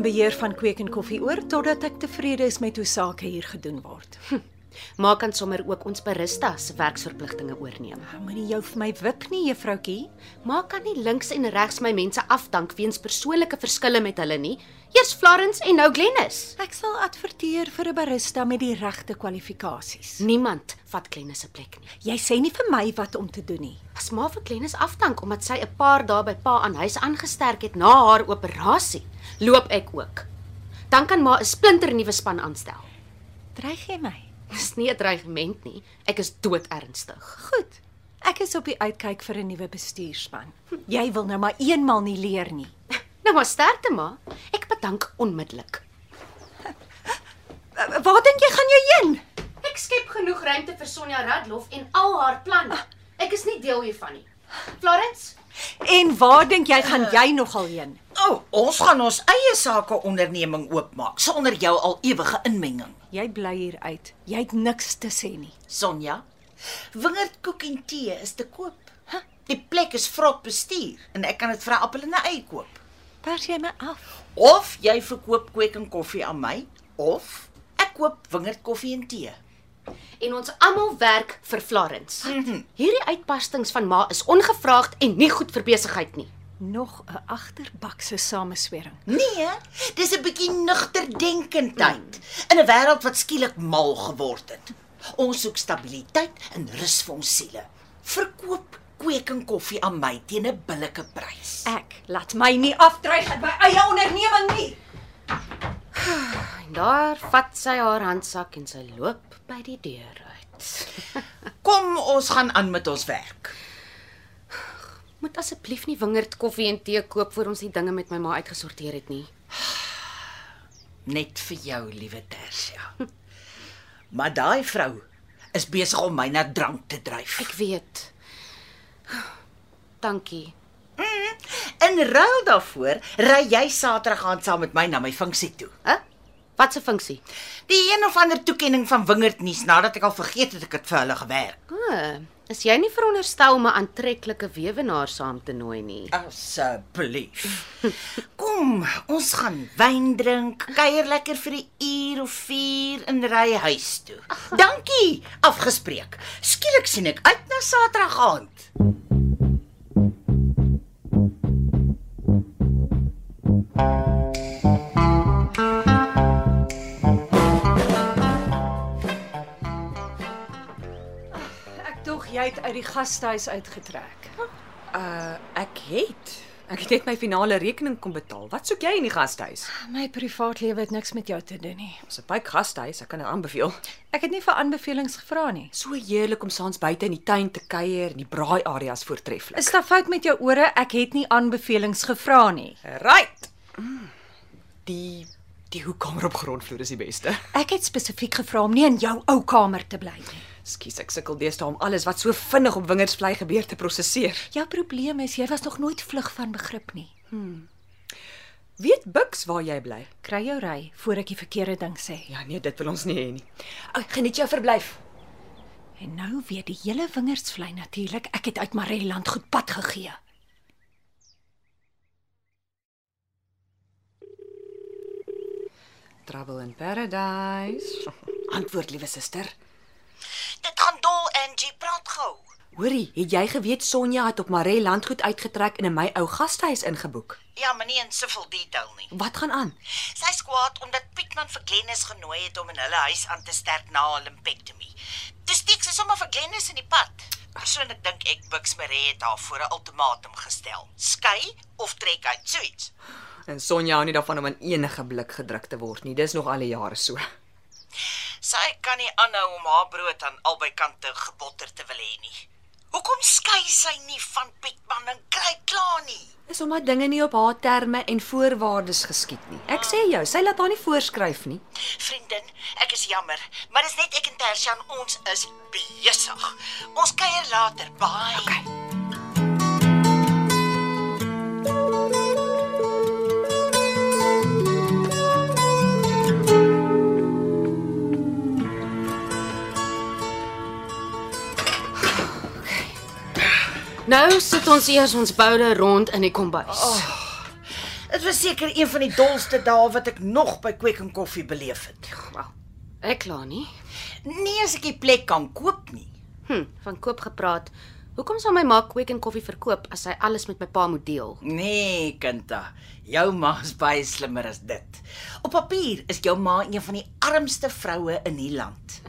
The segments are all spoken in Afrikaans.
Neem beheer van Kweek en Koffie oor totdat ek tevrede is met hoe sake hier gedoen word. Maar kan sommer ook ons barista se werksverpligtinge oorneem. Moenie jou vir my wip nie, juffroutjie. Maar kan nie links en regs my mense afdank weens persoonlike verskille met hulle nie. Eers Florence en nou Glennis. Ek sal adverteer vir 'n barista met die regte kwalifikasies. Niemand vat Glennis se plek nie. Jy sê nie vir my wat om te doen nie. As ma vir Glennis afdank omdat sy 'n paar dae by pa aan huis aangesterk het na haar operasie, loop ek ook. Dan kan ma 'n splinternuwe span aanstel. Dreig jy my? Dis nie 'n dreigement nie. Ek is doodernstig. Goed. Ek is op die uitkyk vir 'n nuwe bestuurspan. Jy wil nou maar eenmal nie leer nie. Nou maar sterkte ma. Ek bedank onmiddellik. Waar dink jy gaan jy heen? Ek skep genoeg ruimte vir Sonja Radloff en al haar planne. Ek is nie deel hiervan nie. Florence, En waar dink jy gaan jy nogal heen? O, oh, ons gaan ons eie sake onderneming oopmaak sonder jou al ewige inmenging. Jy bly hier uit. Jy het niks te sê nie. Sonja, wingerdkoek en tee is te koop. Huh? Die plek is vrot bestuur en ek kan dit vir 'n appel en 'n ei koop. Pers jy my af? Of jy verkoop kweek en koffie aan my, of ek koop wingerdkoffie en tee. en ons almal werk vir Florence. Hierdie uitbarstings van ma is ongevraagd en nie goed vir besigheid nie. Nog 'n agterbakse sameswering. Nee, dis 'n bietjie nugter denkendheid in 'n wêreld wat skielik mal geword het. Ons soek stabiliteit en rus vir ons siele. Verkoop kweek en koffie aan my teen 'n billike prys. Ek laat my nie afdreig met my eie onderneming nie. En daar vat sy haar handsak en sy loop by die deur uit. Kom, ons gaan aan met ons werk. Moet asseblief nie wingerd koffie en tee koop voor ons die dinge met my ma uitgesorteer het nie. Net vir jou, liewe Tersia. Maar daai vrou is besig om my na drank te dryf. Ek weet. Dankie. In ruil daarvoor ry jy Saterdag aand saam met my na my funksie toe. Hæ? Wat 'n funksie? Die een of ander toekenning van wingerdnuus nadat ek al vergeet het ek het vir hulle gewerk. Ah, is jy nie veronderstel om 'n aantreklike weewenaar saam te nooi nie? Asseblief. Kom, ons gaan wyn drink, kuier lekker vir 'n uur of 4 in ry huis toe. Dankie, afgespreek. Skielik sien ek uit na Saterdag aand. Uit die gastehuis uitgetrek. Uh ek het. Ek het net my finale rekening kom betaal. Wat soek jy in die gastehuis? My privaatlewe het niks met jou te doen nie. Ons 'n baie gastehuis, ek kan dit aanbeveel. Ek het nie vir aanbevelings gevra nie. So heerlik om saans buite in die tuin te kuier en die braai areas voortreffelik. Is daar fout met jou ore? Ek het nie aanbevelings gevra nie. right. Mm. Die die hoekkamer op grondvloer is die beste. Ek het spesifiek gevra om nie in jou ou kamer te bly nie. Skus, ek sukkel deesdae om alles wat so vinnig op wingerdsvlei gebeur te prosesseer. Jou probleem is jy was nog nooit vlug van begrip nie. Weet Bux waar jy bly? Kry jou ry voor ek die verkeerde ding sê. Ja nee, dit wil ons nie hê nie. Ek geniet jou verblyf. En nou weet die hele wingerdsvlei natuurlik ek het uit Mareland goed pad gegee. Trouble in Paradise. Antwoord liewe suster. Angie, praat gou. Hoorie, het jy geweet Sonja het op Maree landgoed uitgetrek en in my ou gastehuis ingeboek? Ja, maar nie in soveel detail nie. Wat gaan aan? Sy skwaad omdat Pietman vir Glennis genooi het om in hulle huis aan te sterk na 'n lumpectomy. Dis steek sy sommer vir Glennis in die pad. Persoonlik dink ek Bux Maree het haar voor 'n ultimatum gestel. Skei of trek uit, so iets. En Sonja hou nie daarvan om in enige blik gedruk te word nie. Dis nog al die jare so. Sy kan nie aanhou om haar brood aan albei kante gebotter te wil hê nie. Hoekom skei sy nie van Pietman en kry klaar nie? Is omdat dinge nie op haar terme en voorwaardes geskied nie. Ek sê jou, sy laat haar nie voorskryf nie. Vriendin, ek is jammer, maar dis net ek en Tershan ons is besig. Ons kuier later. Bye. Okay. Nou sit ons eers ons boude rond in die kombuis. Oh. Dit was seker een van die dolste dae wat ek nog by Kwek en Koffie beleef het. Wel, ek kla nie. Nie as ek die plek kan koop nie. Hm, van koop gepraat. Hoekom sou my ma Kwek en Koffie verkoop as sy alles met my pa moet deel? Nee, kinda. Jou ma is baie slimmer as dit. Op papier is jou ma een van die armste vroue in die land.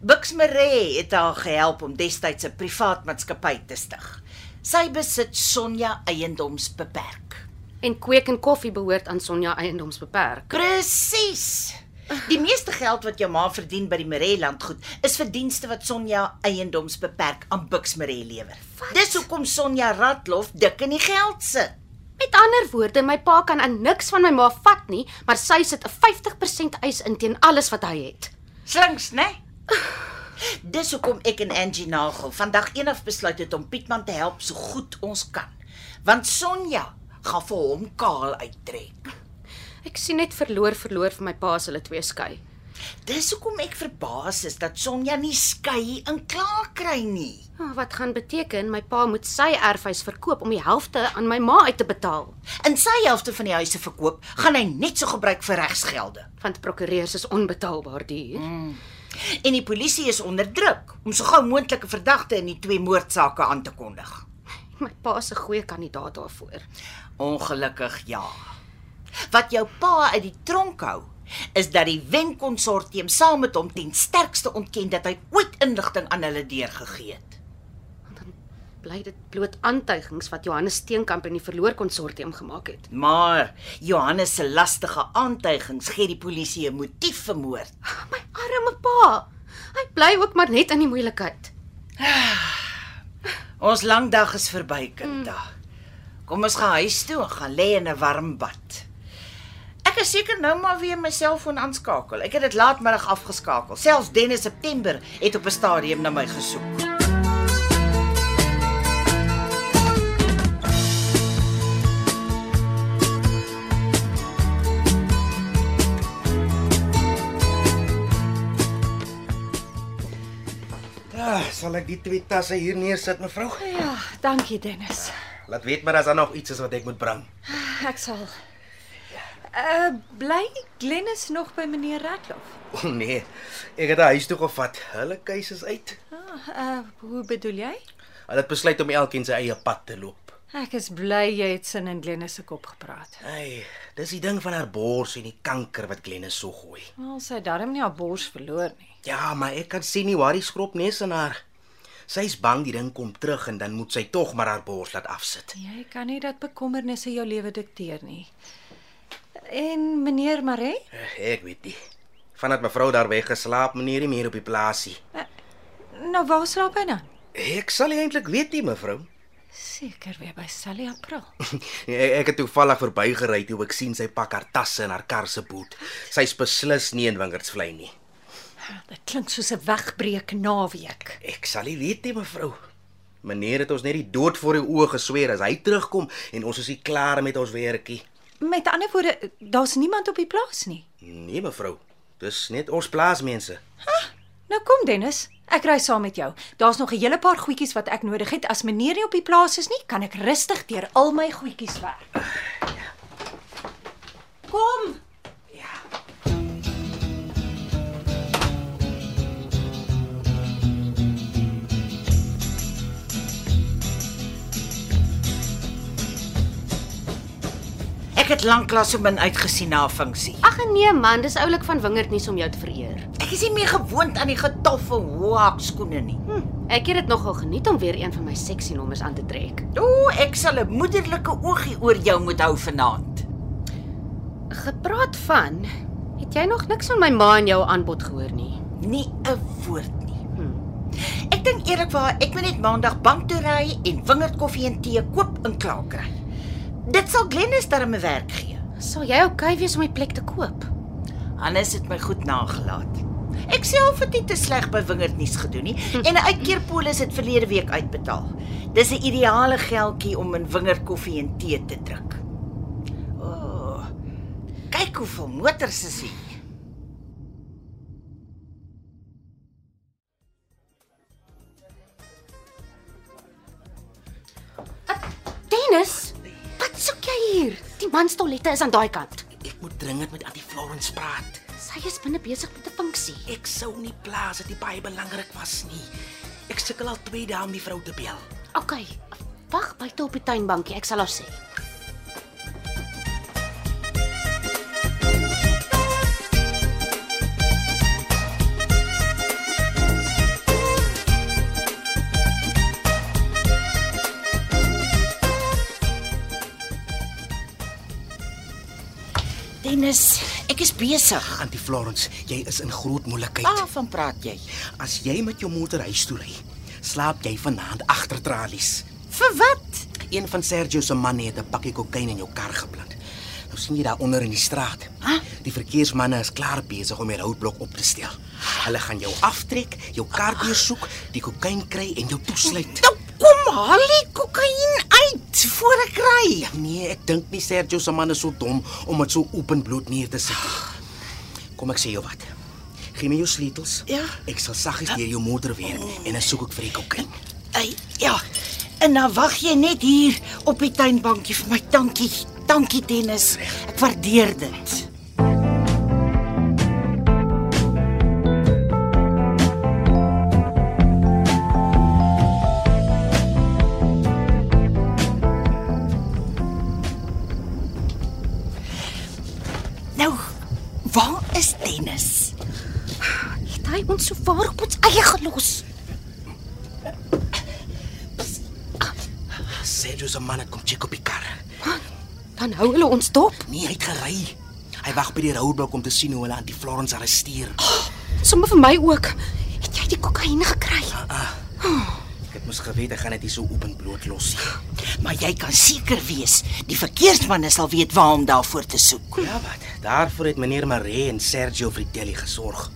Bux Maree het haar gehelp om destyds 'n privaat maatskappy te stig. Sy besit Sonja Eiendoms beperk. En Kwek en Koffie behoort aan Sonja Eiendoms beperk. Presies. Die meeste geld wat jou ma verdien by die Maree landgoed is verdienste wat Sonja Eiendoms beperk aan Bux Maree lewer. Dis hoekom Sonja Ratlof dik in die geld sit. Met ander woorde, my pa kan aan niks van my ma vat nie, maar sy sit 'n 50% eis in teen alles wat hy het. Slinks, né? Nee? Dis hoekom ek en Angie Nagel vandag eendag besluit het om Pietman te help so goed ons kan. Want Sonja gaan vir hom kaal uittrek. Ek sien net verloor verloor vir my pa as hulle twee skei. Dis hoekom ek verbaas is dat Sonja nie skei en klaar kry nie. Oh, wat gaan beteken my pa moet sy erfhuis verkoop om die helfte aan my ma uit te betaal. In sy helfte van die huise verkoop, gaan hy net so gebruik vir regsgelde. Want prokureurs is onbetaalbaar duur. Mm. En die polisie is onder druk om so gou moontlike verdagte in die twee moordsake aan te kondig. My pa is 'n goeie kandidaat daarvoor. Ongelukkig ja. Wat jou pa uit die tronk hou, is dat die wenkonsortium saam met hom ten sterkste ontken dat hy ooit inligting aan hulle deurgegee het. Dan bly dit bloot aantuigings wat Johannes Steenkamp en die verloor konsortium gemaak het. Maar Johannes se lastige aantuigings gee die polisie 'n motief vir moord. Arme pa. Hy bly ook maar net in die moeilikheid. Ons lang dag is verby, kind. Mm. Kom ons gaan huis toe en gaan lê in 'n warm bad. Ek is seker nou maar weer my selfoon aanskakel. Ek het dit laatmiddag afgeskakel. Selfs Dennis September het op 'n stadium na my gesoek. Sal ek die twee tasse hier neersit, mevrou? Ja, dankie Dennis. Laat weet maar as daar nog iets is wat ek moet bring. Ek sal. Uh bly Glennis nog by meneer Ratloff? O oh, nee, ek het huis toe gevat. Hulle keuse is uit. Ah, uh hoe bedoel jy? Hulle het besluit om elkeen sy eie pad te loop. Ek is bly jy het sin in Glennis se kop gepraat. Hey, dis die ding van haar bors en die kanker wat Glennis so gooi. Wel, sy het darm nie haar bors verloor nie. Ja, maar ek kan sien nie waar die skropnes in haar. Sy's bang die ding kom terug en dan moet sy tog maar haar bors laat afsit. Jy kan nie dat bekommernisse jou lewe dikteer nie. En meneer Maree? Ek weet nie. Vandat mevrou daar weg geslaap, meneer nie meer op die plaasie. Nou waar slaap hy dan? Ek sal eintlik weet nie, mevrou. Seker weer by Sally April. ek, ek het toevallig verbygery toe ek sien sy pak haar tasse en haar kar se boot. Sy's beslis nie in Wingerdsvlei nie. Dit klink soos 'n wegbreek naweek. Ek sal nie weet nie, mevrou. Meneer het ons net die dood voor die oë gesweer as hy terugkom en ons is nie klaar met ons werkie. Met ander woorde, daar's niemand op die plaas nie. Nee, mevrou. Dis net ons plaasmense. Ha, nou kom Dennis, ek ry saam met jou. Daar's nog 'n hele paar goedjies wat ek nodig het. As meneer nie op die plaas is nie, kan ek rustig deur al my goedjies werk. Uh, ja. Kom. Ek het lanklaas so min uitgesien na 'n funksie. Ag nee man, dis oulik van wingerd nie om jou te vereer. Ek is nie meer gewoond aan die getoffe hoak skoene nie. Hm, ek het dit nogal geniet om weer een van my seksie nommers aan te trek. O, ek sal 'n moederlike oogie oor jou moet hou vanaand. Gepraat van, het jy nog niks van my ma en jou aanbod gehoor nie? Nie 'n woord nie. Ek dink eerlikwaar ek moet net maandag bank toe ry en wingerd koffie en tee koop en klaar kry. Dit sal Glennis darm 'n werk gee. Sal jy oukei wees om die plek te koop? Hannes het my goed nagelaat. Ek self het nie te sleg by wingerd nuus gedoen nie en 'n uitkeerpolis het verlede week uitbetaal. Dis 'n ideale geldjie om in wingerd koffie en tee te drink. O. Oh, kyk hoeveel motors is hier. Dennis, hier? Die manstollette is aan daai kant. Ek moet dringend met Auntie Florence praat. Sy is binne besig met 'n funksie. Ek sou nie plaas dat dit baie belangrik was nie. Ek sukkel al 2 dae om die vrou te bel. OK. Wag buite op die tuinbankie, ek sal haar sê. Dennis, ek is besig. Auntie Florence, jy is in groot moeilikheid. Waarvan praat jy? As jy met jou motor huis toe ry, slaap jy vanaand agter tralies. Vir wat? Een van Sergio se manne het 'n pakkie kokain in jou kar geplant. Nou sien jy daar onder in die straat. Hæ? Die verkeersmanne is klaar besig om die roadblok op te stel. Hulle gaan jou aftrek, jou kar deursoek, die kokain kry en jou toesluit. Nou kom haal die uit voor ek ry. Nee, ek dink nie Sergio se man is so dom om dit so openbloot neer te sit. Kom ek sê jou wat. Gee my jou sleutels. Ja. Ek sal saggies deur jou motor werk en dan soek ek vir die kokain. Ey, ja. En dan wag jy net hier op die tuinbankie vir my. Dankie. Dankie Dennis. Ek waardeer dit. Waar is Dennis? Het hy ons so waar op ons eie gelos? Sergio se man het kom check op die kar. Dan hou hulle ons dop. Nee, hy het gery. Hy wag by die roadblok om te sien hoe hulle aan die Florence arresteer. Sommige vir my ook. Het jy die kokain gekry? Ek het mos geweet hy gaan dit nie so openbloot los nie. Maar jy kan seker wees, die verkeersmanne sal weet waar om daarvoor te soek. Ja wat? Daarvoor het meneer Maree en Sergio Fritelli gesorg.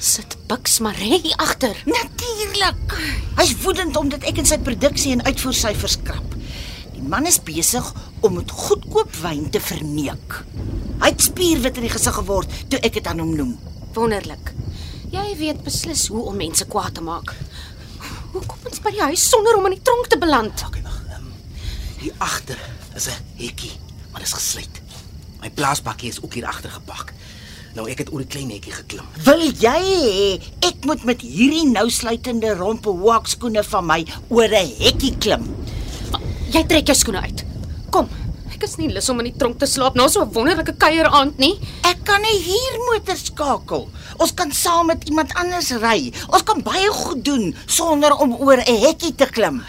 Sit Bux Maree hier agter. Natuurlik. Hy's woedend omdat ek in sy produksie en uitvoersyfers krap. Die man is besig om met goedkoop wyn te verneek. Hy het spierwit in die gesig geword toe ek dit aan hom noem. Wonderlik. Jy weet beslis hoe om mense kwaad te maak. Hoe kom ons by die huis sonder om in die tronk te beland? Okay, wag. Um, hier agter is 'n hekkie, maar dit is gesluit. My plaasbakkie is ook hier agter gepak. Nou ek het oor die klein hekkie geklim. Wil jy hê ek moet met hierdie nou sluitende rompe walkskoene van my oor 'n hekkie klim? Jy trek jou skoene uit. Kom. Ek is nie lus om in die tronk te slaap na so 'n wonderlike kuieraand nie. Ek kan 'n huurmotor skakel. Ons kan saam met iemand anders ry. Ons kan baie goed doen sonder om oor 'n hekkie te klim.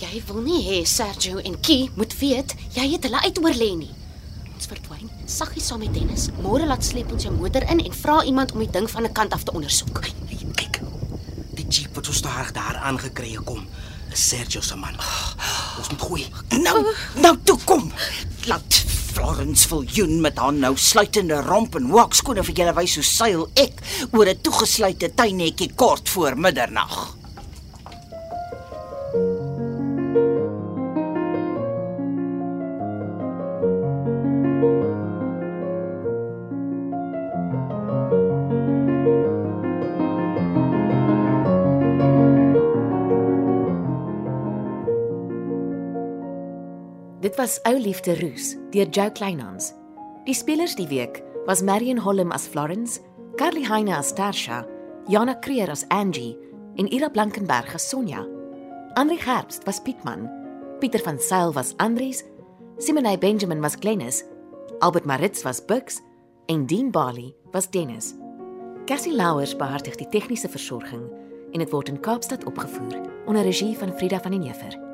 Jy wil nie hê Sergio en Key moet weet jy het hulle uitoorlê nie. Ons verdwyn saggies saam met Dennis. Môre laat sleep ons jou motor in en vra iemand om die ding van 'n kant af te ondersoek. Kyk. Die jeep wat so stadig daar aangekry kom, is Sergio se man. Ons moet gooi. Nou, nou toe kom. Laat Florence Viljoen met haar nou sluitende romp en walkskoene vir julle wys hoe seil ek oor 'n toegesluite tuinhekkie kort voor middernag. Dit was Ou Liefde Roos deur Jo Kleinhans. Die spelers die week was Marion Holm as Florence, Carly Heine as Tarsha, Jana Creer as Angie en Ira Blankenberg as Sonja. Andri Herbst was Pietman, Pieter van Sail was Andries, Simone Benjamin was Glennis, Albert Maritz was Bux en Dean Bali was Dennis. Cassie Louwers beheer die tegniese versorging en dit word in Kaapstad opgevoer onder regie van Frida van den Heever.